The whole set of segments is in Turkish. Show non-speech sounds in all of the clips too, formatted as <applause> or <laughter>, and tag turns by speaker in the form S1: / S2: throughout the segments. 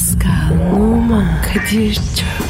S1: Pascal, Oman, Kadir çok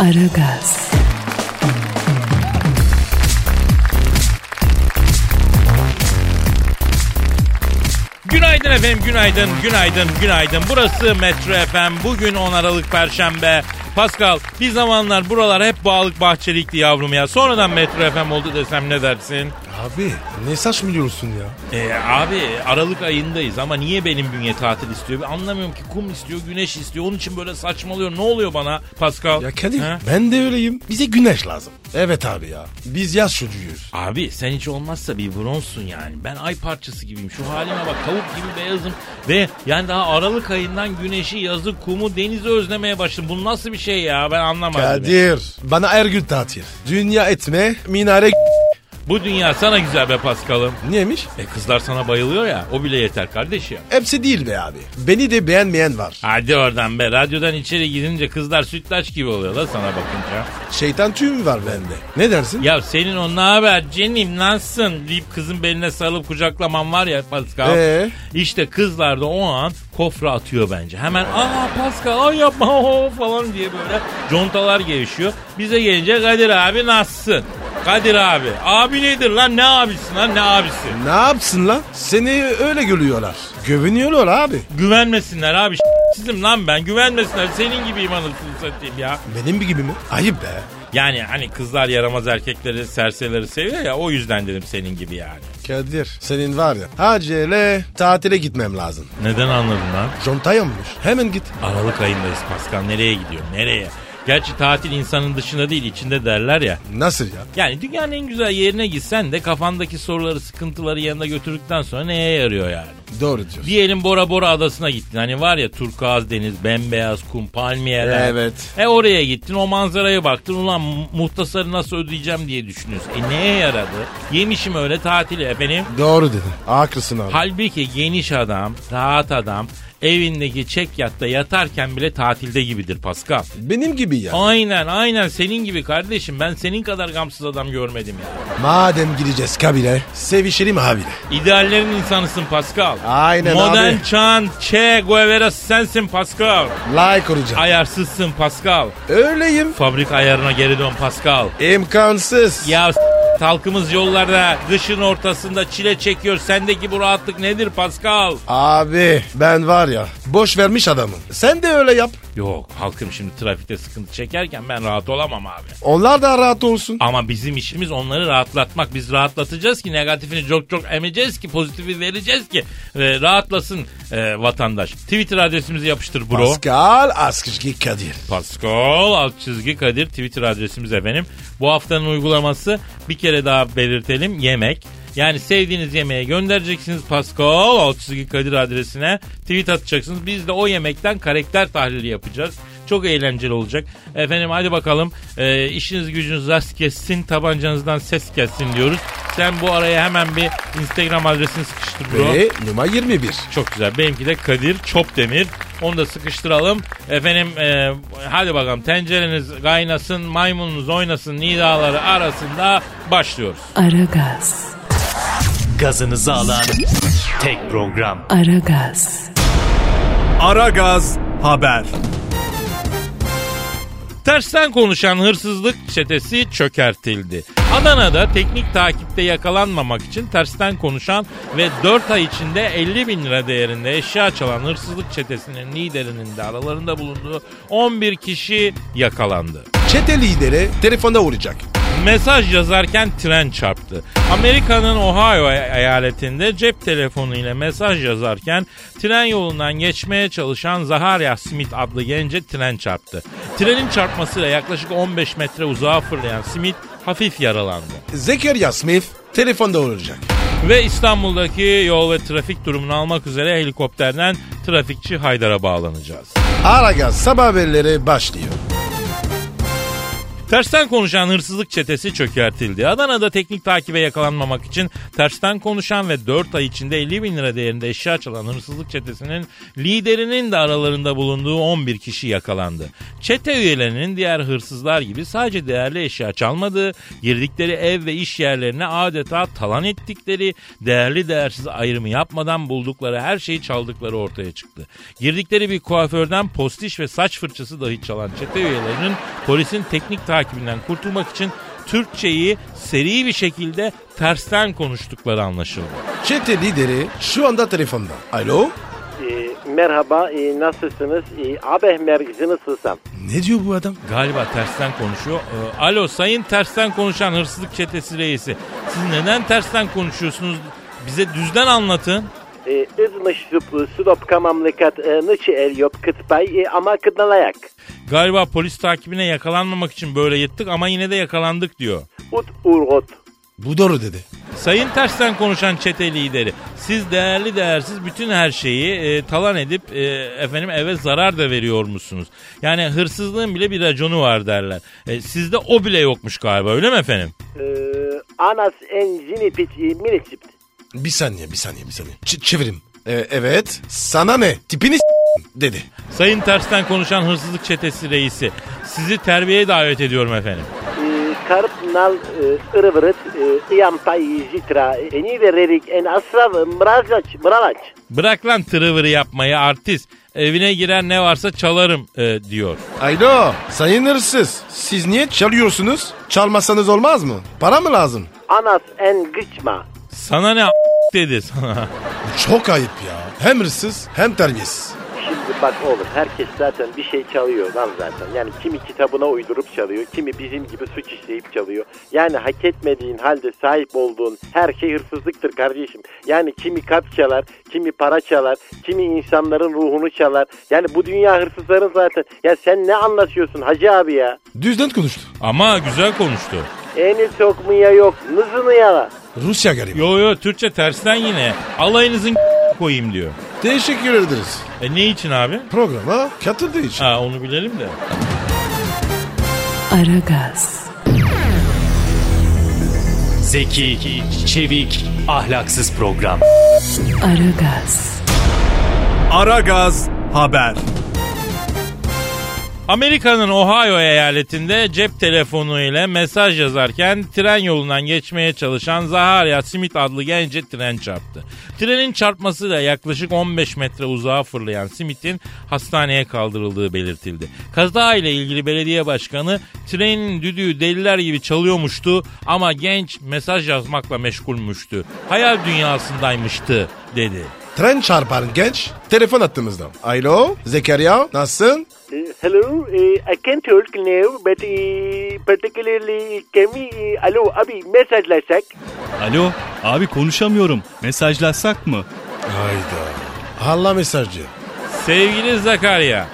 S1: Aragaz,
S2: Günaydın efendim, günaydın, günaydın, günaydın. Burası Metro FM. Bugün 10 Aralık Perşembe. Pascal, bir zamanlar buralar hep bağlık bahçelikti yavrum ya. Sonradan Metro FM oldu desem ne dersin?
S3: Abi ne saçmalıyorsun ya?
S2: Ee, abi Aralık ayındayız ama niye benim bünye tatil istiyor? Anlamıyorum ki kum istiyor, güneş istiyor. Onun için böyle saçmalıyor. Ne oluyor bana Pascal?
S3: Ya Kadir
S2: Ha?
S3: ben de öyleyim. Bize güneş lazım. Evet abi ya. Biz yaz çocuğuyuz.
S2: Abi sen hiç olmazsa bir bronzsun yani. Ben ay parçası gibiyim. Şu halime bak tavuk gibi beyazım. Ve yani daha Aralık ayından güneşi, yazı, kumu, denizi özlemeye başladım. Bu nasıl bir şey ya ben anlamadım.
S3: Kadir bana her gün tatil. Dünya etme minare
S2: Bu dünya sana güzel be Paskal'ım.
S3: Niyeymiş?
S2: E kızlar sana bayılıyor ya o bile yeter kardeş ya.
S3: Hepsi değil be abi. Beni de beğenmeyen var.
S2: Hadi oradan be radyodan içeri girince kızlar sütlaç gibi oluyor la sana bakınca.
S3: Şeytan tüyü mü var bende? Ne dersin?
S2: Ya senin o ne haber canım nasılsın deyip kızın beline sarılıp kucaklaman var ya Pascal.
S3: Ee?
S2: İşte kızlar da o an kofra atıyor bence. Hemen aa Pascal ay yapma <laughs> o falan diye böyle contalar gelişiyor. Bize gelince Kadir abi nasılsın? Kadir abi. Abi nedir lan ne abisin lan ne abisi?
S3: Ne yapsın lan? Seni öyle görüyorlar. Güveniyorlar abi.
S2: Güvenmesinler abi <laughs> sizim lan ben güvenmesinler senin gibiyim anasını satayım ya.
S3: Benim gibi mi? Ayıp be.
S2: Yani hani kızlar yaramaz erkekleri serserileri seviyor ya o yüzden dedim senin gibi yani.
S3: Kadir senin var ya acele tatile gitmem lazım.
S2: Neden anladın lan?
S3: Conta yanmış. Hemen git.
S2: Aralık ayındayız Pascal nereye gidiyor nereye? Gerçi tatil insanın dışında değil içinde derler ya.
S3: Nasıl ya?
S2: Yani dünyanın en güzel yerine gitsen de kafandaki soruları sıkıntıları yanına götürdükten sonra neye yarıyor yani?
S3: Doğru diyorsun.
S2: Diyelim Bora Bora adasına gittin. Hani var ya turkuaz deniz, bembeyaz kum, palmiyeler.
S3: Evet.
S2: E oraya gittin o manzaraya baktın. Ulan mu- muhtasarı nasıl ödeyeceğim diye düşünüyorsun. E neye yaradı? Yemişim öyle tatili efendim.
S3: Doğru dedin. Haklısın abi.
S2: Halbuki geniş adam, rahat adam evindeki çek yatta yatarken bile tatilde gibidir Pascal.
S3: Benim gibi ya.
S2: Aynen aynen senin gibi kardeşim. Ben senin kadar gamsız adam görmedim ya.
S3: Madem gideceğiz kabile sevişelim abiyle.
S2: İdeallerin insanısın Pascal.
S3: Aynen
S2: Modern
S3: abi.
S2: çağın Che Guevara sensin Pascal.
S3: Like olacağım.
S2: Ayarsızsın Pascal.
S3: Öyleyim.
S2: Fabrik ayarına geri dön Pascal.
S3: İmkansız.
S2: Ya halkımız yollarda kışın ortasında çile çekiyor. Sendeki bu rahatlık nedir Pascal?
S3: Abi ben var ya boş vermiş adamım. Sen de öyle yap.
S2: Yok halkım şimdi trafikte sıkıntı çekerken ben rahat olamam abi.
S3: Onlar da rahat olsun.
S2: Ama bizim işimiz onları rahatlatmak. Biz rahatlatacağız ki negatifini çok çok emeceğiz ki pozitifi vereceğiz ki e, rahatlasın e, vatandaş. Twitter adresimizi yapıştır bro.
S3: Pascal Askışki Kadir.
S2: Pascal çizgi Kadir Twitter adresimiz efendim. Bu haftanın uygulaması bir kere daha belirtelim yemek. Yani sevdiğiniz yemeğe göndereceksiniz Pascal alt çizgi Kadir adresine tweet atacaksınız. Biz de o yemekten karakter tahlili yapacağız. Çok eğlenceli olacak. Efendim hadi bakalım e, işiniz gücünüz rast kessin tabancanızdan ses kessin diyoruz. Sen bu araya hemen bir Instagram adresini sıkıştır bro.
S3: Ve numara 21.
S2: Çok güzel. Benimki de Kadir Çopdemir. Onu da sıkıştıralım. Efendim e, hadi bakalım tencereniz kaynasın, maymununuz oynasın nidaları arasında başlıyoruz.
S1: Aragaz,
S4: Gazınızı alan tek program.
S1: Aragaz,
S5: Aragaz Haber.
S2: Tersten konuşan hırsızlık çetesi çökertildi. Adana'da teknik takipte yakalanmamak için tersten konuşan ve 4 ay içinde 50 bin lira değerinde eşya çalan hırsızlık çetesinin liderinin de aralarında bulunduğu 11 kişi yakalandı.
S3: Çete lideri telefonda uğrayacak.
S2: Mesaj yazarken tren çarptı. Amerika'nın Ohio eyaletinde cep telefonu ile mesaj yazarken tren yolundan geçmeye çalışan Zaharia Smith adlı gence tren çarptı. Trenin çarpmasıyla yaklaşık 15 metre uzağa fırlayan Smith hafif yaralandı.
S3: Zekeriya Smith telefonda uğrayacak.
S2: Ve İstanbul'daki yol ve trafik durumunu almak üzere helikopterden trafikçi Haydar'a bağlanacağız.
S3: Aragaz sabah haberleri başlıyor.
S2: Tersten konuşan hırsızlık çetesi çökertildi. Adana'da teknik takibe yakalanmamak için tersten konuşan ve 4 ay içinde 50 bin lira değerinde eşya çalan hırsızlık çetesinin liderinin de aralarında bulunduğu 11 kişi yakalandı. Çete üyelerinin diğer hırsızlar gibi sadece değerli eşya çalmadığı, girdikleri ev ve iş yerlerine adeta talan ettikleri, değerli değersiz ayrımı yapmadan buldukları her şeyi çaldıkları ortaya çıktı. Girdikleri bir kuaförden postiş ve saç fırçası dahi çalan çete üyelerinin polisin teknik takibinden kurtulmak için Türkçeyi seri bir şekilde tersten konuştukları anlaşıldı.
S3: Çete lideri şu anda telefonda. Alo?
S6: Ee, merhaba, e, nasılsınız? E, haber merkezi nasılsın?
S3: Ne diyor bu adam?
S2: Galiba tersten konuşuyor. Ee, alo sayın tersten konuşan hırsızlık çetesi reisi. Siz neden tersten konuşuyorsunuz? Bize düzden anlatın.
S6: Izmış zıplı sudop kamamlikat e, nıçı el yok kıtpay e, ama kıdnalayak.
S2: Galiba polis takibine yakalanmamak için böyle yettik ama yine de yakalandık diyor.
S6: Ut urgot.
S3: Bu doğru dedi.
S2: Sayın tersten konuşan çete lideri siz değerli değersiz bütün her şeyi e, talan edip e, efendim eve zarar da veriyor musunuz? Yani hırsızlığın bile bir raconu var derler. E, sizde o bile yokmuş galiba öyle mi efendim?
S6: E, anas en zini piç e, minisipt.
S3: Bir saniye bir saniye bir saniye. Ç- çevirim. E, evet. Sana ne? Tipini s- dedi.
S2: Sayın tersten konuşan hırsızlık çetesi reisi sizi terbiyeye davet ediyorum efendim.
S6: E, karp nal e, ırıvırıt e, iyampay zitra eni vererik en asrav mrazaç mralaç.
S2: Bırak lan tırıvırı yapmayı artist. Evine girer ne varsa çalarım e, diyor.
S3: Alo sayın hırsız. Siz niye çalıyorsunuz? Çalmasanız olmaz mı? Para mı lazım?
S6: Anas en gıçma.
S2: Sana ne a- dedi sana.
S3: Çok ayıp ya. Hem hırsız hem terbiyesiz.
S6: Şimdi bak oğlum herkes zaten bir şey çalıyor lan zaten. Yani kimi kitabına uydurup çalıyor, kimi bizim gibi suç işleyip çalıyor. Yani hak etmediğin halde sahip olduğun her şey hırsızlıktır kardeşim. Yani kimi kalp çalar, kimi para çalar, kimi insanların ruhunu çalar. Yani bu dünya hırsızların zaten. Ya sen ne anlatıyorsun hacı abi ya?
S3: Düzden konuştu.
S2: Ama güzel konuştu.
S6: Eni sokmaya yok, nızını yala.
S3: Rusya garibi.
S2: Yo yo Türkçe tersten yine. Alayınızın <laughs> koyayım diyor.
S3: Teşekkür ederiz.
S2: E ne için abi?
S3: Programa katıldığı için.
S2: Ha onu bilelim de.
S1: Aragaz,
S4: Zeki, çevik, ahlaksız program.
S1: Aragaz,
S5: Aragaz Haber.
S2: Amerika'nın Ohio eyaletinde cep telefonu ile mesaj yazarken tren yolundan geçmeye çalışan Zaharia Smith adlı gence tren çarptı. Trenin çarpmasıyla yaklaşık 15 metre uzağa fırlayan Smith'in hastaneye kaldırıldığı belirtildi. Kaza ile ilgili belediye başkanı trenin düdüğü deliler gibi çalıyormuştu ama genç mesaj yazmakla meşgulmüştü. Hayal dünyasındaymıştı dedi.
S3: Tren çarpan genç telefon attığımızda. Alo Zekeriya nasılsın?
S6: Uh, hello, uh, I can't talk now, but uh, particularly can we, uh, alo abi mesajlaşsak?
S7: Alo, abi konuşamıyorum. Mesajlaşsak mı?
S3: Hayda. Allah mesajcı.
S2: Sevgili Zakarya.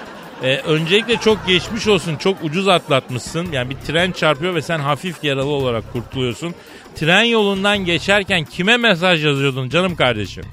S2: e, öncelikle çok geçmiş olsun. Çok ucuz atlatmışsın. Yani bir tren çarpıyor ve sen hafif yaralı olarak kurtuluyorsun. Tren yolundan geçerken kime mesaj yazıyordun canım kardeşim?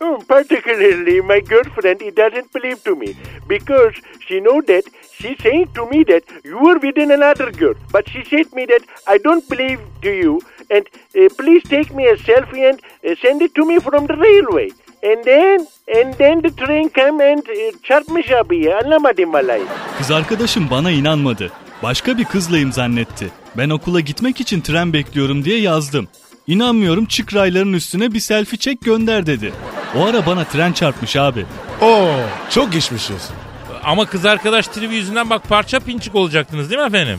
S6: Oh, particularly my girlfriend, it doesn't believe to me because she know that she saying to me that you were with another girl, but she said me that I don't believe to you, and uh, please take me a selfie and uh, send it to me from the railway. And then, and then the train come and uh, çarpmış abi. Anlamadım vallahi.
S7: Kız arkadaşım bana inanmadı. Başka bir kızlayım zannetti. Ben okula gitmek için tren bekliyorum diye yazdım. İnanmıyorum çık rayların üstüne bir selfie çek gönder dedi. O ara bana tren çarpmış abi.
S3: Oo çok geçmiş olsun.
S2: Ama kız arkadaş tribi yüzünden bak parça pinçik olacaktınız değil mi efendim?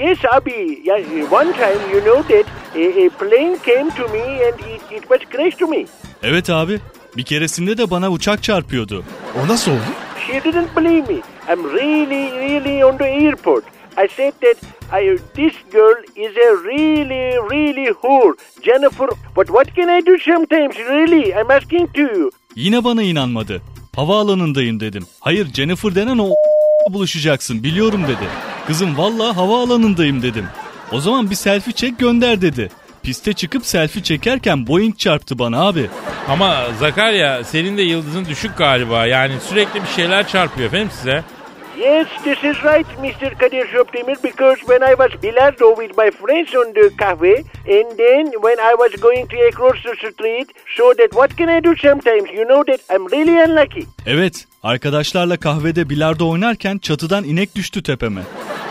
S6: Yes, abi. Yeah, one time you know that a, a plane came to me and it, it was crashed to me.
S7: Evet abi. Bir keresinde de bana uçak çarpıyordu.
S3: O nasıl oldu?
S6: She didn't believe me. I'm really, really on the airport. I said that I, this girl is a really, really whore. Jennifer, but what can I do sometimes? Really, I'm asking to you.
S7: Yine bana inanmadı. Havaalanındayım dedim. Hayır Jennifer denen o buluşacaksın biliyorum dedi. Kızım vallahi havaalanındayım dedim. O zaman bir selfie çek gönder dedi. Piste çıkıp selfie çekerken Boeing çarptı bana abi.
S2: Ama Zakarya senin de yıldızın düşük galiba. Yani sürekli bir şeyler çarpıyor efendim size.
S6: Yes, this is right, Mr. Kadir Shoptimer, because when I was bilardo with my friends on the cafe, and then when I was going to across the street, so that what can I do sometimes? You know that I'm really unlucky.
S7: Evet, arkadaşlarla kahvede bilardo oynarken çatıdan inek düştü tepeme.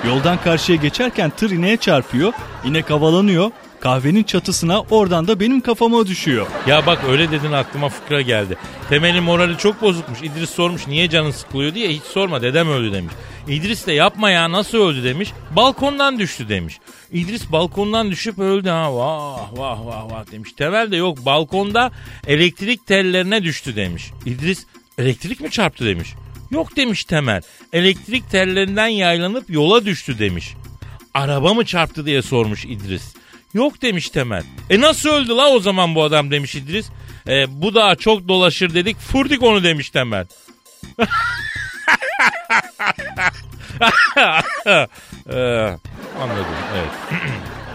S7: Yoldan karşıya geçerken tır ineğe çarpıyor, inek havalanıyor, kahvenin çatısına oradan da benim kafama düşüyor.
S2: Ya bak öyle dedin aklıma fıkra geldi. Temel'in morali çok bozukmuş. İdris sormuş niye canın sıkılıyor diye hiç sorma dedem öldü demiş. İdris de yapma ya nasıl öldü demiş. Balkondan düştü demiş. İdris balkondan düşüp öldü ha vah vah vah vah demiş. Temel de yok balkonda elektrik tellerine düştü demiş. İdris elektrik mi çarptı demiş. Yok demiş Temel. Elektrik tellerinden yaylanıp yola düştü demiş. Araba mı çarptı diye sormuş İdris. Yok demiş Temel. E nasıl öldü la o zaman bu adam demiş İdris. E, bu da çok dolaşır dedik furdik onu demiş Temel. Ee, <laughs> anladım evet.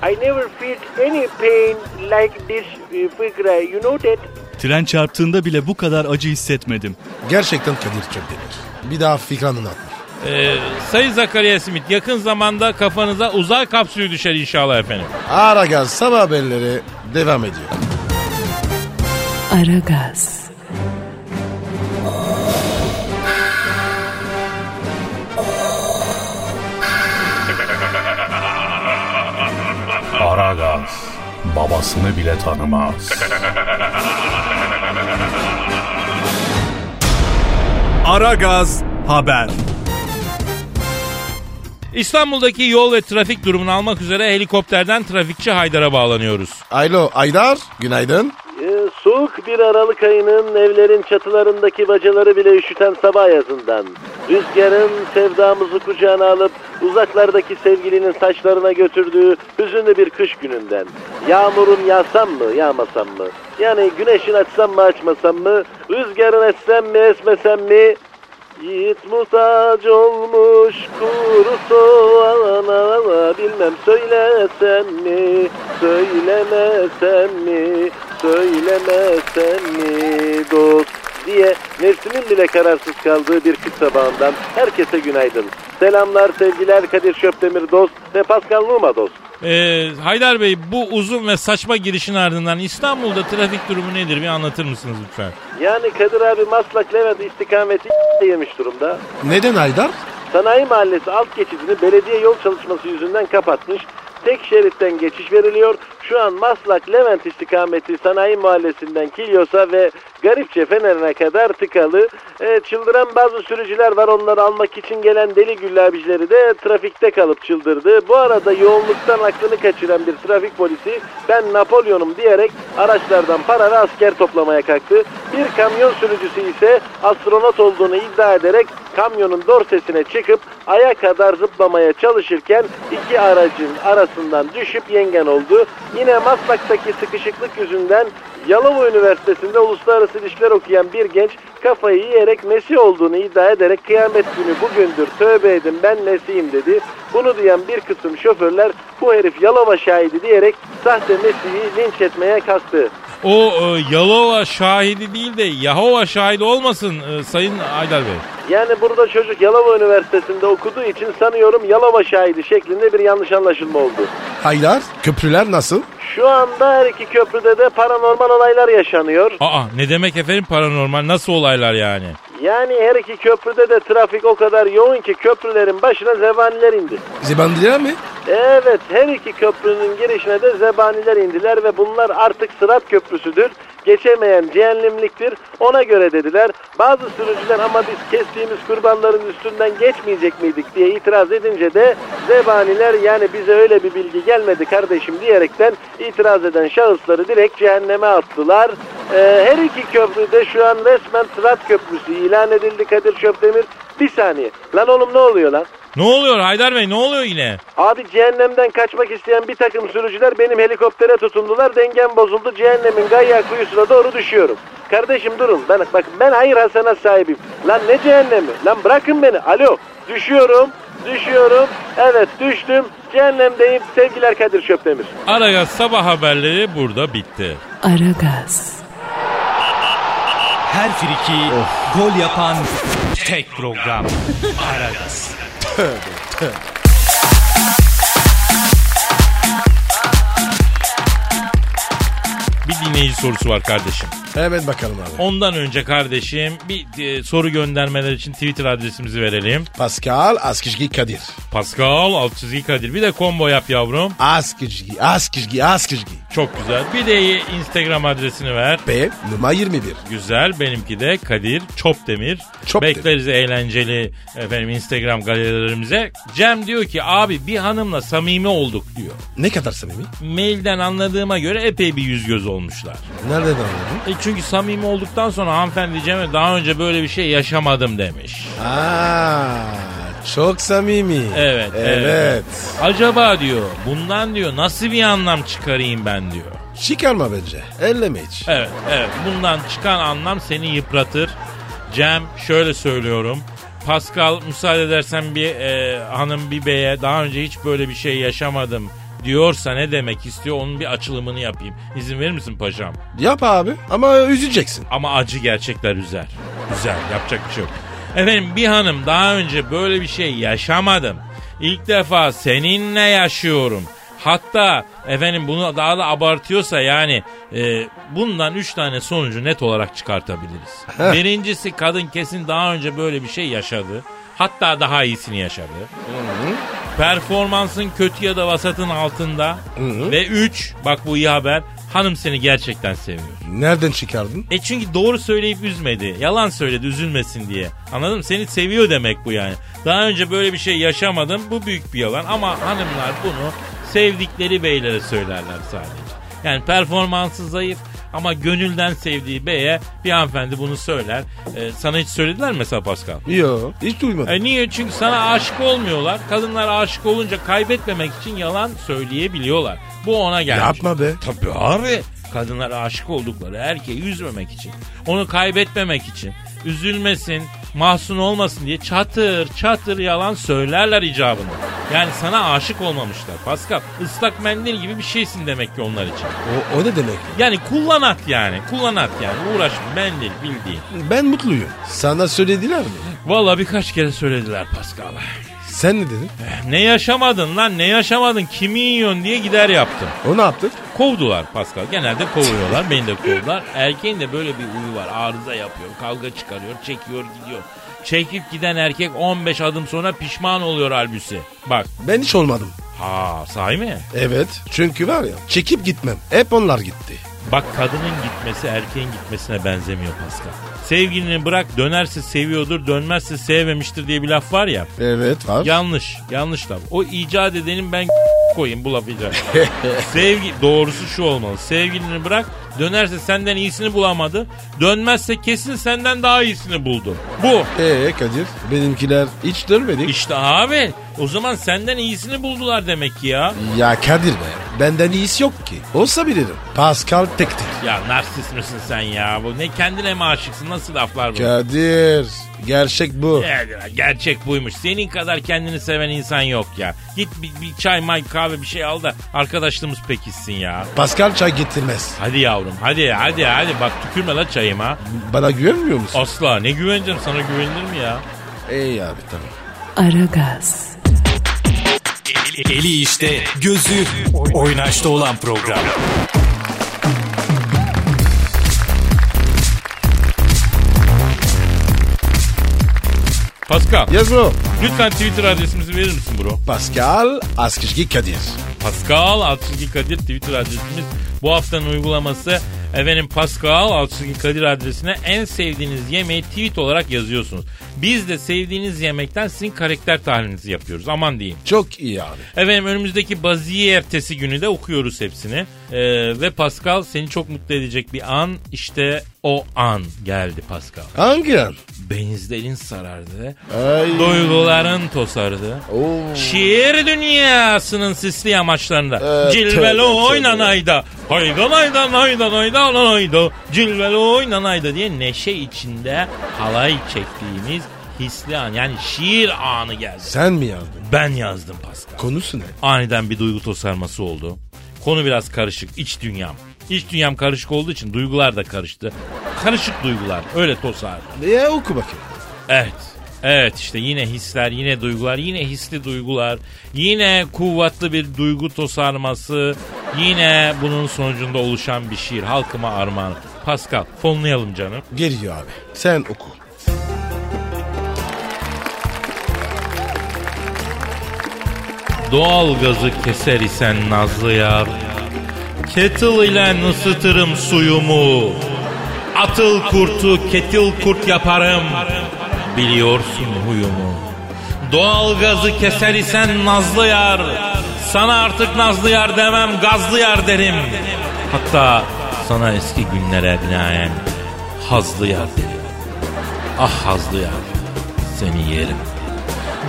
S6: I never felt any pain like this uh, figure. You know that?
S7: Tren çarptığında bile bu kadar acı hissetmedim.
S3: Gerçekten Kadir Çöpdemir. Bir daha fikranın atmış.
S2: Ee, Sayın Zakariya Smith yakın zamanda kafanıza uzay kapsülü düşer inşallah efendim.
S3: Aragaz sabah haberleri devam ediyor.
S1: Aragaz,
S4: Aragaz babasını bile tanımaz.
S5: Aragaz haber.
S2: İstanbul'daki yol ve trafik durumunu almak üzere helikopterden trafikçi Haydar'a bağlanıyoruz.
S3: Alo Aydar günaydın.
S6: Ee, soğuk bir Aralık ayının evlerin çatılarındaki bacaları bile üşüten sabah yazından. Rüzgarın sevdamızı kucağına alıp uzaklardaki sevgilinin saçlarına götürdüğü hüzünlü bir kış gününden. Yağmurun yağsam mı yağmasam mı? Yani güneşin açsam mı açmasam mı? Rüzgarın essem mi esmesem mi? Yiğit muhtaç olmuş kuru soğana. Bilmem söylesem mi, söylemesem mi, söylemesem mi? Dost diye nefsimin bile kararsız kaldığı bir kış sabahından herkese günaydın. Selamlar, sevgiler Kadir Şöpdemir dost ve Pascal Numa dost.
S2: Ee, Haydar Bey bu uzun ve saçma girişin ardından İstanbul'da trafik durumu nedir bir anlatır mısınız lütfen?
S6: Yani Kadir abi Maslak Levent istikameti <laughs> yemiş durumda.
S3: Neden Aydar?
S6: Sanayi Mahallesi alt geçidini belediye yol çalışması yüzünden kapatmış. Tek şeritten geçiş veriliyor. Şu an Maslak Levent istikameti Sanayi Mahallesi'nden Kilyos'a ve Garipçe Fener'ine kadar tıkalı. E, çıldıran bazı sürücüler var. Onları almak için gelen deli güllabicileri de trafikte kalıp çıldırdı. Bu arada yoğunluktan aklını kaçıran bir trafik polisi ben Napolyon'um diyerek araçlardan para ve asker toplamaya kalktı. Bir kamyon sürücüsü ise astronot olduğunu iddia ederek kamyonun dorsesine çıkıp aya kadar zıplamaya çalışırken iki aracın arasından düşüp yengen oldu. Yine Maslak'taki sıkışıklık yüzünden Yalova Üniversitesi'nde uluslararası ilişkiler okuyan bir genç kafayı yiyerek Mesih olduğunu iddia ederek kıyamet günü bugündür tövbe edin ben Mesih'im dedi. Bunu duyan bir kısım şoförler bu herif Yalova şahidi diyerek sahte Mesih'i linç etmeye kalktı.
S2: O e, Yalova şahidi değil de Yahova şahidi olmasın e, Sayın Haydar Bey.
S6: Yani burada çocuk Yalova Üniversitesi'nde okuduğu için sanıyorum Yalova şahidi şeklinde bir yanlış anlaşılma oldu.
S3: Haydar köprüler nasıl?
S6: Şu anda her iki köprüde de paranormal olaylar yaşanıyor.
S2: Aa ne demek efendim paranormal nasıl olaylar yani?
S6: Yani her iki köprüde de trafik o kadar yoğun ki köprülerin başına zebaniler indi.
S3: Zibandiler mi?
S6: Evet her iki köprünün girişine de zebaniler indiler ve bunlar artık Sırat Köprüsüdür. Geçemeyen cehennemliktir ona göre dediler. Bazı sürücüler ama biz kestiğimiz kurbanların üstünden geçmeyecek miydik diye itiraz edince de zebaniler yani bize öyle bir bilgi gelmedi kardeşim diyerekten itiraz eden şahısları direkt cehenneme attılar. Ee, her iki köprüde şu an resmen Sırat Köprüsü ilan edildi Kadir Şöpdemir. Bir saniye. Lan oğlum ne oluyor lan?
S2: Ne oluyor Haydar Bey ne oluyor yine?
S6: Abi cehennemden kaçmak isteyen bir takım sürücüler benim helikoptere tutundular. Dengem bozuldu. Cehennemin gayya kuyusuna doğru düşüyorum. Kardeşim durun. Ben bak ben hayır hasenat sahibiyim. Lan ne cehennemi? Lan bırakın beni. Alo. Düşüyorum. Düşüyorum. Evet düştüm. Cehennemdeyim. Sevgiler Kadir Şöpdemir.
S2: Aragaz sabah haberleri burada bitti.
S1: Aragaz,
S5: Her friki gol yapan tek program. Aragaz.
S2: Bir dinleyici sorusu var kardeşim.
S3: Hemen bakalım abi.
S2: Ondan önce kardeşim bir e, soru göndermeler için Twitter adresimizi verelim.
S3: Pascal Askizgi Kadir.
S2: Pascal alt çizgi Kadir. Bir de combo yap yavrum.
S3: Askizgi, Askizgi, Askizgi.
S2: Çok güzel. Bir de Instagram adresini ver.
S3: B numara 21.
S2: Güzel. Benimki de Kadir Çopdemir.
S3: Çopdemir.
S2: Bekleriz eğlenceli efendim Instagram galerilerimize. Cem diyor ki abi bir hanımla samimi olduk diyor.
S3: Ne kadar samimi?
S2: Mailden anladığıma göre epey bir yüz göz olmuşlar.
S3: Nereden anladın?
S2: E çünkü samimi olduktan sonra hanımefendi Cem'e daha önce böyle bir şey yaşamadım demiş.
S3: Aa, çok samimi.
S2: Evet, evet.
S3: Evet.
S2: Acaba diyor bundan diyor nasıl bir anlam çıkarayım ben diyor.
S3: Çıkarma bence. Elleme hiç.
S2: Evet, evet. Bundan çıkan anlam seni yıpratır. Cem şöyle söylüyorum. Pascal müsaade edersen bir e, hanım bir beye daha önce hiç böyle bir şey yaşamadım diyorsa ne demek istiyor onun bir açılımını yapayım. İzin verir misin paşam?
S3: Yap abi ama üzüleceksin.
S2: Ama acı gerçekler üzer. Üzer yapacak bir şey yok. Efendim bir hanım daha önce böyle bir şey yaşamadım. İlk defa seninle yaşıyorum. Hatta efendim bunu daha da abartıyorsa yani e, bundan üç tane sonucu net olarak çıkartabiliriz. Birincisi kadın kesin daha önce böyle bir şey yaşadı. Hatta daha iyisini yaşadı. Performansın kötü ya da vasatın altında. Ve üç bak bu iyi haber hanım seni gerçekten seviyor.
S3: Nereden çıkardın?
S2: E çünkü doğru söyleyip üzmedi. Yalan söyledi üzülmesin diye. Anladın mı? Seni seviyor demek bu yani. Daha önce böyle bir şey yaşamadım. Bu büyük bir yalan. Ama hanımlar bunu sevdikleri beylere söylerler sadece. Yani performansı zayıf ama gönülden sevdiği beye bir hanımefendi bunu söyler. E, sana hiç söylediler mi mesela Pascal?
S3: Yo hiç duymadım.
S2: E niye? Çünkü sana aşık olmuyorlar. Kadınlar aşık olunca kaybetmemek için yalan söyleyebiliyorlar. Bu ona gelmiş.
S3: Yapma be.
S2: Tabii abi. Kadınlar aşık oldukları erkeği üzmemek için. Onu kaybetmemek için. Üzülmesin, mahzun olmasın diye çatır çatır yalan söylerler icabında. Yani sana aşık olmamışlar. Pascal ıslak mendil gibi bir şeysin demek ki onlar için.
S3: O, o ne demek?
S2: Yani kullanat yani. Kullanat yani. Uğraşma mendil bildiğin.
S3: Ben mutluyum. Sana söylediler mi?
S2: Valla birkaç kere söylediler Pascal.
S3: Sen ne dedin?
S2: Ne yaşamadın lan ne yaşamadın kimi yiyorsun diye gider yaptım.
S3: O ne yaptı?
S2: Kovdular Pascal. Genelde kovuyorlar. Beni de kovdular. Erkeğin de böyle bir huyu var. Arıza yapıyor. Kavga çıkarıyor. Çekiyor gidiyor. Çekip giden erkek 15 adım sonra pişman oluyor halbuki. Bak.
S3: Ben hiç olmadım.
S2: Ha sahi mi?
S3: Evet. Çünkü var ya çekip gitmem. Hep onlar gitti.
S2: Bak kadının gitmesi erkeğin gitmesine benzemiyor Pascal. Sevgilini bırak dönerse seviyordur dönmezse sevmemiştir diye bir laf var ya.
S3: Evet var.
S2: Yanlış. Yanlış laf. O icat edenin ben <laughs> koyayım bu lafı icat. <laughs> Sevgi doğrusu şu olmalı. Sevgilini bırak dönerse senden iyisini bulamadı. Dönmezse kesin senden daha iyisini buldu. Bu.
S3: Ee Kadir benimkiler hiç dönmedik.
S2: İşte abi o zaman senden iyisini buldular demek ki ya.
S3: Ya Kadir be benden iyisi yok ki. Olsa bilirim. Pascal tektir.
S2: Ya narsist misin sen ya? Bu ne kendine mi aşıksın? Nasıl laflar bu?
S3: Kadir gerçek bu.
S2: Ya, gerçek buymuş. Senin kadar kendini seven insan yok ya. Git bir, bir çay may kahve bir şey al da arkadaşlığımız pekişsin ya.
S3: Pascal çay getirmez.
S2: Hadi yavrum hadi hadi hadi bak tükürme la çayıma.
S3: Bana güvenmiyor musun?
S2: Asla ne güveneceğim sana güvenilir mi ya?
S3: İyi abi tamam.
S1: Aragaz,
S5: Eli işte, gözü oynaşta olan program.
S2: Pascal
S3: bro.
S2: lütfen Twitter adresimizi verir misin bro?
S3: Pascal Askışgi Kadir.
S2: Pascal Altçizgi Kadir Twitter adresimiz. Bu haftanın uygulaması efendim Pascal Altçizgi Kadir adresine en sevdiğiniz yemeği tweet olarak yazıyorsunuz. Biz de sevdiğiniz yemekten sizin karakter tahlilinizi yapıyoruz. Aman diyeyim.
S3: Çok iyi abi.
S2: Efendim önümüzdeki baziye ertesi günü de okuyoruz hepsini. Ee, ve Pascal seni çok mutlu edecek bir an işte o an geldi Pascal.
S3: Hangi an?
S2: Benizlerin sarardı.
S3: Ay.
S2: Duyguların tosardı.
S3: Oo.
S2: Şiir dünyasının sisli yamaçlarında.
S3: Evet,
S2: Cilveli
S3: tövbe,
S2: oynanayda. Haydan haydan haydan haydan hayda. Cilveli oynanayda diye neşe içinde halay çektiğimiz hisli an yani şiir anı geldi.
S3: Sen mi yazdın?
S2: Ben yazdım Pascal.
S3: Konusu ne?
S2: Aniden bir duygu tosarması oldu. Konu biraz karışık. iç dünyam. İç dünyam karışık olduğu için duygular da karıştı. Karışık duygular. Öyle tosardı.
S3: E oku bakayım.
S2: Evet. Evet işte yine hisler, yine duygular, yine hisli duygular, yine kuvvetli bir duygu tosarması, yine bunun sonucunda oluşan bir şiir. Halkıma armağan. Pascal fonlayalım canım.
S3: Geliyor abi. Sen oku.
S2: Doğal gazı keser isen nazlı yar. Kettle ile ısıtırım suyumu. Atıl kurtu ketil kurt yaparım. Biliyorsun huyumu. Doğal gazı keser isen nazlı yar. Sana artık nazlı yar demem gazlı yar derim. Hatta sana eski günlere binaen hazlı yar derim. Ah hazlı yar seni yerim.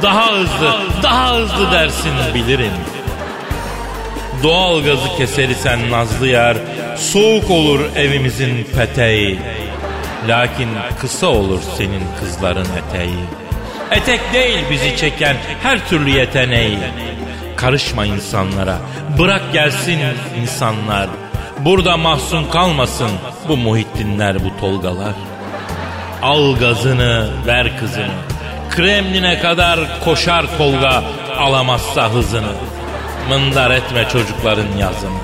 S2: Daha hızlı, daha hızlı dersin bilirim. Doğal gazı keser isen nazlı yer, soğuk olur evimizin peteği. Lakin kısa olur senin kızların eteği. Etek değil bizi çeken her türlü yeteneği. Karışma insanlara, bırak gelsin insanlar. Burada mahzun kalmasın bu muhittinler, bu tolgalar. Al gazını, ver kızını. Kremline kadar koşar Tolga alamazsa hızını. Mındar etme çocukların yazını.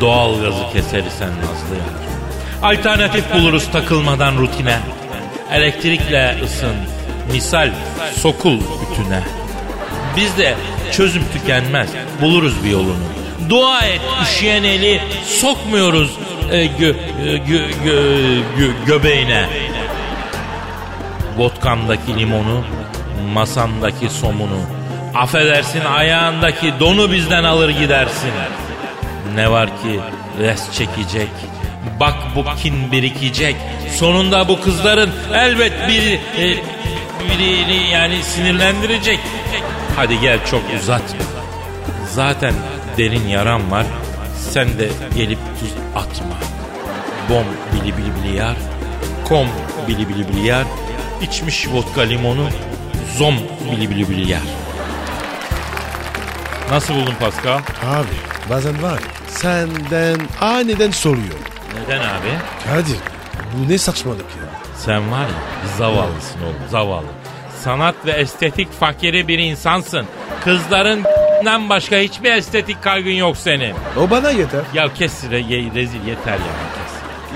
S2: Doğal gazı keserisen nazlı yar. Alternatif buluruz takılmadan rutine. Elektrikle ısın. Misal sokul bütüne. Bizde çözüm tükenmez. Buluruz bir yolunu. Dua et üşüyen eli sokmuyoruz e, gö, e, gö, gö, gö- göbeğine. Vodkamdaki limonu, masandaki somunu. Affedersin ayağındaki donu bizden alır gidersin. Ne var ki res çekecek. Bak bu kin birikecek. Sonunda bu kızların elbet bir e, birini yani sinirlendirecek. Hadi gel çok uzatma. Zaten derin yaram var. Sen de gelip tuz atma. Bom bili bili bili yar. Kom bili bili bili yar. İçmiş vodka limonu. Zom bili bili bili yar. Nasıl buldun Pascal?
S3: Abi bazen var senden aniden soruyor.
S2: Neden abi?
S3: Kadir bu ne saçmalık ya.
S2: Sen var ya zavallısın oğlum zavallı. Sanat ve estetik fakiri bir insansın. Kızların <laughs> başka hiçbir estetik kaygın yok senin.
S3: O bana yeter.
S2: Ya kes re- ye- rezil yeter ya kes.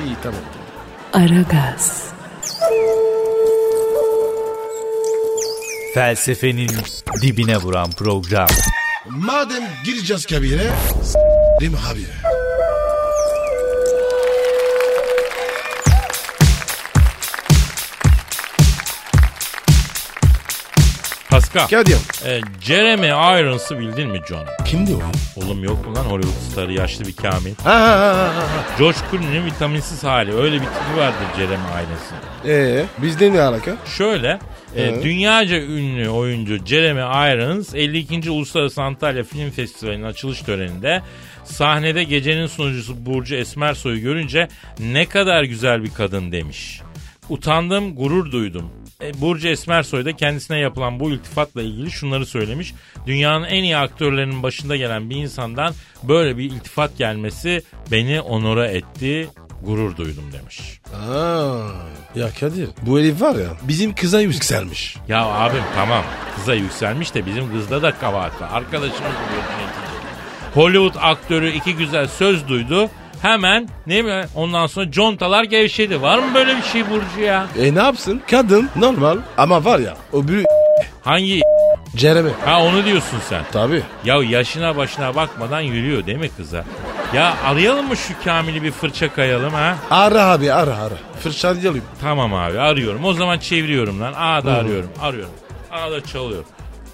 S3: İyi tamam.
S1: Aragaz,
S5: Felsefenin dibine vuran program.
S3: Madem gireceğiz kabire s**rim abi.
S2: Pascal,
S3: Kadir
S2: e, Jeremy Irons'ı bildin mi John?
S3: kimdi o?
S2: Oğlum yok mu lan Hollywood starı yaşlı bir kamil?
S3: Ha ha ha ha.
S2: George Clooney'nin vitaminsiz hali. Öyle bir tipi vardır Jeremy Irons'ın.
S3: Ee bizde ne alaka?
S2: Şöyle e, dünyaca ünlü oyuncu Jeremy Irons 52. Uluslararası Antalya Film Festivali'nin açılış töreninde sahnede gecenin sunucusu Burcu Esmersoy'u görünce ne kadar güzel bir kadın demiş. Utandım, gurur duydum. E, Burcu Esmersoy da kendisine yapılan bu iltifatla ilgili şunları söylemiş. Dünyanın en iyi aktörlerinin başında gelen bir insandan böyle bir iltifat gelmesi beni onora etti, gurur duydum demiş.
S3: Aa, ya Kadir bu herif var ya bizim kıza yükselmiş.
S2: Ya abim tamam kıza yükselmiş de bizim kızda da kabahat var. Arkadaşımız bu. Hollywood aktörü iki güzel söz duydu. Hemen ne mi ondan sonra contalar gevşedi. Var mı böyle bir şey Burcu ya?
S3: E ne yapsın? Kadın normal ama var ya o büyük
S2: Hangi
S3: Jeremy.
S2: ha onu diyorsun sen.
S3: Tabii.
S2: Ya yaşına başına bakmadan yürüyor değil mi kıza? Ya arayalım mı şu Kamil'i bir fırça kayalım ha?
S3: Ara abi ara ara. Fırçalayalım.
S2: Tamam abi arıyorum. O zaman çeviriyorum lan. A'da arıyorum. Arıyorum. A'da çalıyor.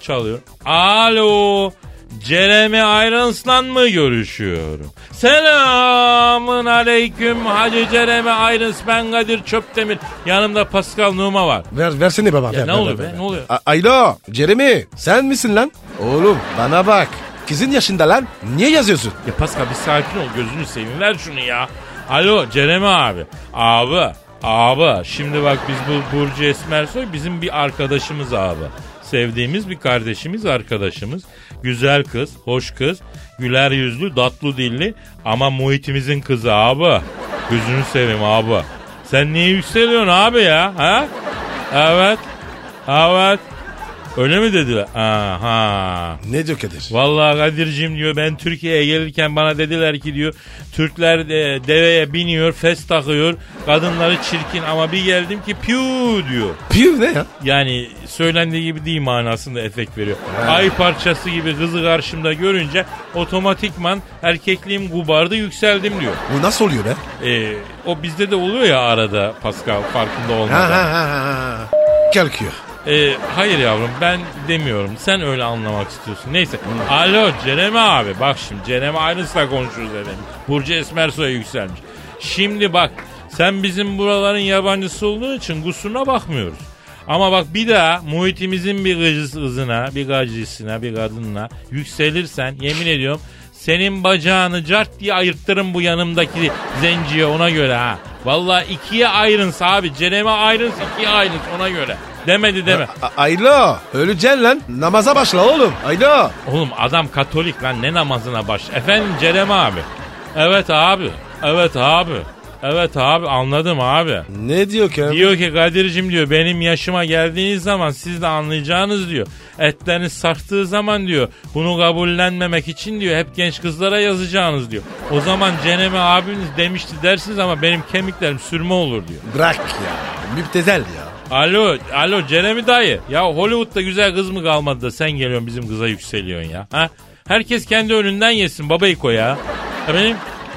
S2: Çalıyor. Alo. Jeremy Irons'la mı görüşüyorum? Selamın aleyküm Hacı Jeremy Irons ben Kadir Çöptemir. Yanımda Pascal Numa var.
S3: Ver, versene baba. ver,
S2: ne
S3: ver,
S2: oluyor
S3: ver,
S2: be,
S3: ver.
S2: ne oluyor?
S3: A- Alo Jeremy sen misin lan? Oğlum bana bak. Kızın yaşında lan. Niye yazıyorsun?
S2: Ya Pascal bir sakin ol gözünü seveyim ver şunu ya. Alo Jeremy abi. Abi Abi şimdi bak biz bu Burcu Esmersoy bizim bir arkadaşımız abi. Sevdiğimiz bir kardeşimiz arkadaşımız. Güzel kız, hoş kız, güler yüzlü, tatlı dilli ama muhitimizin kızı abi. Gözünü seveyim abi. Sen niye yükseliyorsun abi ya? Ha? Evet. Evet. Öyle mi dediler? Aha.
S3: Ne diyor Kadir?
S2: Vallahi Kadir'cim diyor ben Türkiye'ye gelirken bana dediler ki diyor Türkler de deveye biniyor fes takıyor kadınları çirkin ama bir geldim ki piu diyor.
S3: Piv ne ya?
S2: Yani söylendiği gibi değil manasında efekt veriyor. Ay parçası gibi kızı karşımda görünce otomatikman erkekliğim gubardı yükseldim diyor.
S3: Bu nasıl oluyor be?
S2: Ee, o bizde de oluyor ya arada Pascal farkında
S3: Ha
S2: olmadan.
S3: ha ha ha. Kalkıyor.
S2: Ee, hayır yavrum ben demiyorum. Sen öyle anlamak istiyorsun. Neyse. Alo Cereme abi. Bak şimdi Cereme aynısıyla konuşuyoruz efendim. Burcu Esmersoy'a yükselmiş. Şimdi bak sen bizim buraların yabancısı olduğu için kusuruna bakmıyoruz. Ama bak bir daha muhitimizin bir kızı- kızına, bir gacısına, bir kadınla yükselirsen yemin ediyorum senin bacağını cart diye ayırttırın bu yanımdaki zenciye ona göre ha. Vallahi ikiye ayrıns abi. Cereme ayrıns ikiye ayrıns ona göre. Demedi deme.
S3: A- Aylo. Öleceksin lan. Namaza başla oğlum. Aylo.
S2: Oğlum adam katolik lan ne namazına baş. Efendim Cereme abi. Evet abi. Evet abi. Evet abi anladım abi.
S3: Ne diyor ki?
S2: Diyor ki Kadir'cim diyor benim yaşıma geldiğiniz zaman siz de anlayacağınız diyor. Etleriniz sarktığı zaman diyor bunu kabullenmemek için diyor hep genç kızlara yazacağınız diyor. O zaman Ceneme abiniz demişti dersiniz ama benim kemiklerim sürme olur diyor.
S3: Bırak ya. Müptezel ya.
S2: Alo, alo Jeremy dayı. Ya Hollywood'da güzel kız mı kalmadı da sen geliyorsun bizim kıza yükseliyorsun ya. Ha? Herkes kendi önünden yesin babayko ya. Efendim?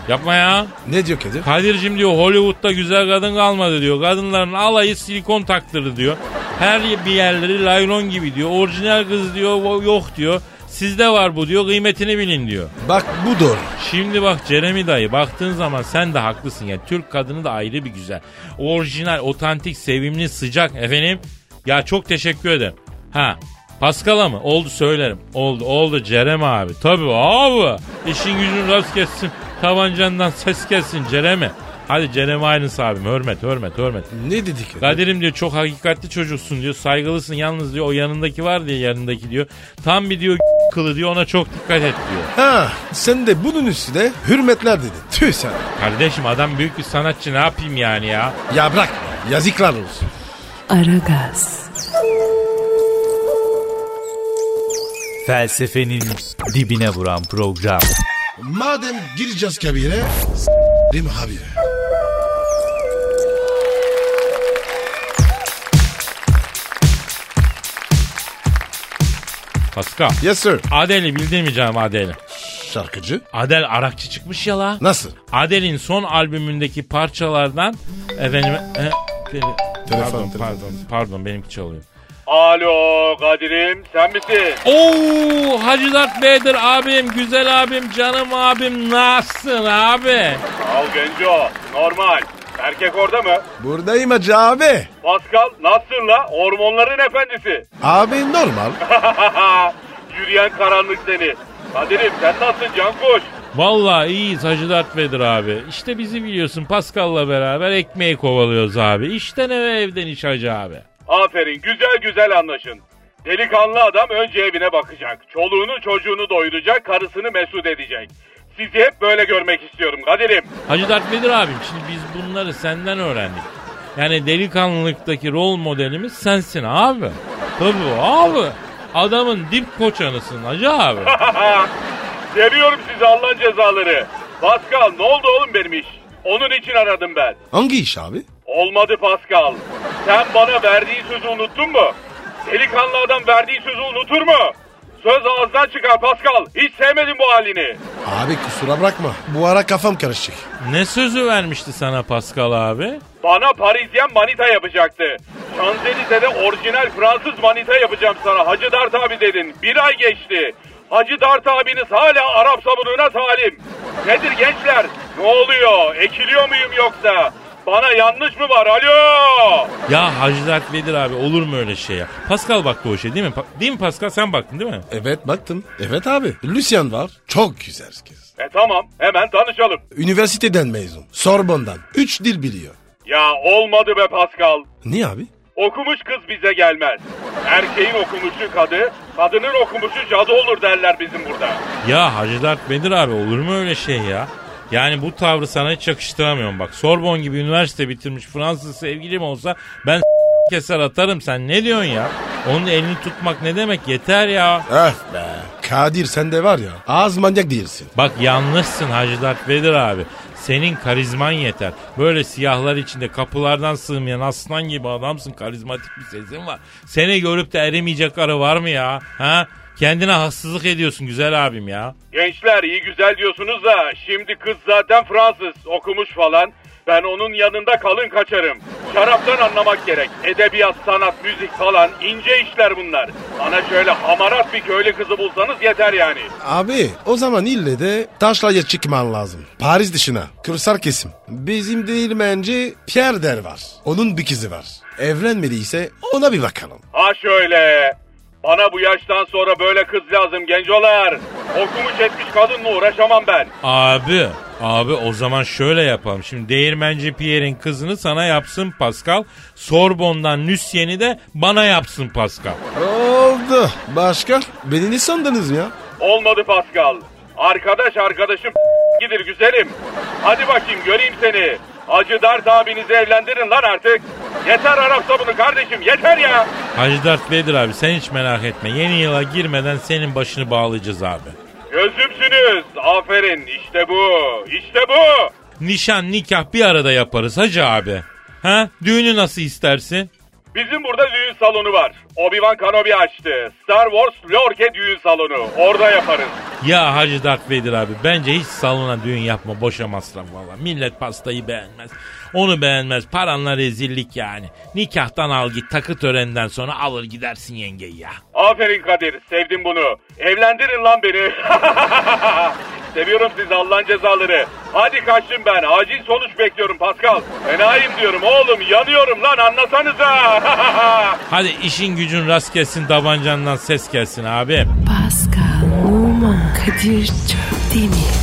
S2: Yapma ya.
S3: Ne diyor Kadir?
S2: Kadir'cim diyor Hollywood'da güzel kadın kalmadı diyor. Kadınların alayı silikon taktırdı diyor. Her bir yerleri laylon gibi diyor. Orijinal kız diyor yok diyor. Sizde var bu diyor kıymetini bilin diyor.
S3: Bak bu doğru.
S2: Şimdi bak Jeremy dayı baktığın zaman sen de haklısın ya. Türk kadını da ayrı bir güzel. Orijinal, otantik, sevimli, sıcak efendim. Ya çok teşekkür ederim. Ha Paskal'a mı? Oldu söylerim. Oldu oldu Cerem abi. Tabii abi. İşin gücün rast kessin. Tabancandan ses gelsin Cerem'e. Hadi Cerem Ayrıns abim hürmet hürmet hürmet.
S3: Ne dedik? Kadir?
S2: Kadir'im diyor çok hakikatli çocuksun diyor. Saygılısın yalnız diyor o yanındaki var diye yanındaki diyor. Tam bir diyor <laughs> kılı diyor ona çok dikkat et diyor.
S3: Ha sen de bunun üstüne hürmetler dedin. Tüh sen.
S2: Kardeşim adam büyük bir sanatçı ne yapayım yani ya?
S3: Ya bırak. Yazıklar olsun.
S1: Aragaz,
S5: Felsefenin dibine vuran program.
S3: Madem gireceğiz kabire. S**rim abi.
S2: Pascal.
S3: Yes sir.
S2: Adele'i bildin mi canım Adele?
S3: Şarkıcı.
S2: Adel Arakçı çıkmış ya la.
S3: Nasıl?
S2: Adele'in son albümündeki parçalardan efendim... E, e, pardon,
S3: telefon.
S2: pardon, pardon benimki çalıyor.
S8: Alo Kadir'im sen misin?
S2: Oo Hacı Dert Bey'dir abim, güzel abim, canım abim. Nasılsın abi?
S8: Al Genco normal. Erkek orada mı?
S3: Buradayım hacı abi.
S8: Pascal nasılsın la? Hormonların efendisi.
S3: Abi normal. <laughs>
S8: Yürüyen karanlık seni. Kadir'im sen nasılsın Cankuş?
S2: Vallahi iyiyiz Hacı Dert Bey'dir abi. İşte bizi biliyorsun Pascal'la beraber ekmeği kovalıyoruz abi. İşten eve evden iş Hacı abi.
S8: Aferin güzel güzel anlaşın. Delikanlı adam önce evine bakacak. Çoluğunu çocuğunu doyuracak, karısını mesut edecek. Sizi hep böyle görmek istiyorum Kadir'im.
S2: Hacı Dert Vedir abim şimdi biz bunları senden öğrendik. Yani delikanlılıktaki rol modelimiz sensin abi. Tabii abi. Adamın dip koçanısın Hacı abi. <laughs>
S8: Seviyorum sizi Allah'ın cezaları. Pascal ne oldu oğlum benim iş? Onun için aradım ben.
S3: Hangi iş abi?
S8: Olmadı Pascal. Sen bana verdiği sözü unuttun mu? Delikanlı adam verdiği sözü unutur mu? Söz ağızdan çıkar Pascal. Hiç sevmedim bu halini.
S3: Abi kusura bırakma. Bu ara kafam karışık.
S2: ne sözü vermişti sana Pascal abi?
S8: Bana Parisyen manita yapacaktı. Şanzelize'de orijinal Fransız manita yapacağım sana. Hacı Dert abi dedin. Bir ay geçti. Hacı Dert abiniz hala Arap sabununa talim. Nedir gençler? Ne oluyor? Ekiliyor muyum yoksa? Bana yanlış mı var? Alo!
S2: Ya Hacı Dert Vedir abi olur mu öyle şey ya? Pascal baktı o şey değil mi? Pa- değil mi Pascal sen baktın değil mi?
S3: Evet baktım. Evet abi. Lucien var. Çok güzel kız.
S8: E tamam hemen tanışalım.
S3: Üniversiteden mezun. Sorbon'dan. Üç dil biliyor.
S8: Ya olmadı be Pascal.
S3: Niye abi?
S8: Okumuş kız bize gelmez. Erkeğin okumuşu kadı, kadının okumuşu cadı olur derler bizim burada.
S2: Ya Hacı Dert Bedir abi olur mu öyle şey ya? Yani bu tavrı sana hiç yakıştıramıyorum bak. Sorbon gibi üniversite bitirmiş Fransız sevgilim olsa ben keser atarım sen ne diyorsun ya? Onun elini tutmak ne demek yeter ya.
S3: Öf be. Kadir sen de var ya az manyak değilsin.
S2: Bak yanlışsın Hacı Dert Vedir abi. Senin karizman yeter. Böyle siyahlar içinde kapılardan sığmayan aslan gibi adamsın. Karizmatik bir sesin var. Seni görüp de eremeyecek arı var mı ya? Ha? Kendine haksızlık ediyorsun güzel abim ya.
S8: Gençler iyi güzel diyorsunuz da şimdi kız zaten Fransız okumuş falan. Ben onun yanında kalın kaçarım. Şaraptan anlamak gerek. Edebiyat, sanat, müzik falan ince işler bunlar. Bana şöyle hamarat bir köylü kızı bulsanız yeter yani.
S3: Abi o zaman ille de taşlaya çıkman lazım. Paris dışına. Kırsal kesim. Bizim değirmenci Pierre Der var. Onun bir kızı var. Evlenmediyse ona bir bakalım.
S8: Ha şöyle. Bana bu yaştan sonra böyle kız lazım gencolar. Okumuş etmiş kadınla uğraşamam ben.
S2: Abi, abi o zaman şöyle yapalım. Şimdi Değirmenci Pierre'in kızını sana yapsın Pascal. Sorbon'dan Nüsyen'i de bana yapsın Pascal.
S3: Oldu. Başka? Beni ne sandınız ya?
S8: Olmadı Pascal. Arkadaş arkadaşım <laughs> gidir güzelim. Hadi bakayım göreyim seni. Hacı Dert abinizi evlendirin lan artık. Yeter Arap sabunu kardeşim yeter ya.
S2: Hacı Dert Vedir abi sen hiç merak etme. Yeni yıla girmeden senin başını bağlayacağız abi.
S8: Gözümsünüz. Aferin işte bu. İşte bu.
S2: Nişan nikah bir arada yaparız hacı abi. Ha? Düğünü nasıl istersin?
S8: Bizim burada düğün salonu var. Obi-Wan Kenobi açtı. Star Wars Lorke düğün salonu. Orada yaparız.
S2: Ya Hacı Dert Vedir abi bence hiç salona düğün yapma boşa masraf valla. Millet pastayı beğenmez. Onu beğenmez. Paranla rezillik yani. Nikahtan al git takı töreninden sonra alır gidersin yengeyi ya.
S8: Aferin Kadir. Sevdim bunu. Evlendirin lan beni. <laughs> Seviyorum sizi Allah'ın cezaları. Hadi kaçtım ben. Acil sonuç bekliyorum Pascal. Fenayım diyorum oğlum. Yanıyorum lan anlasanıza. <laughs>
S2: Hadi işin gücün rast gelsin tabancandan ses gelsin abi.
S1: Pascal, Oman, Kadir çok değil mi?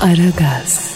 S1: Aragaz.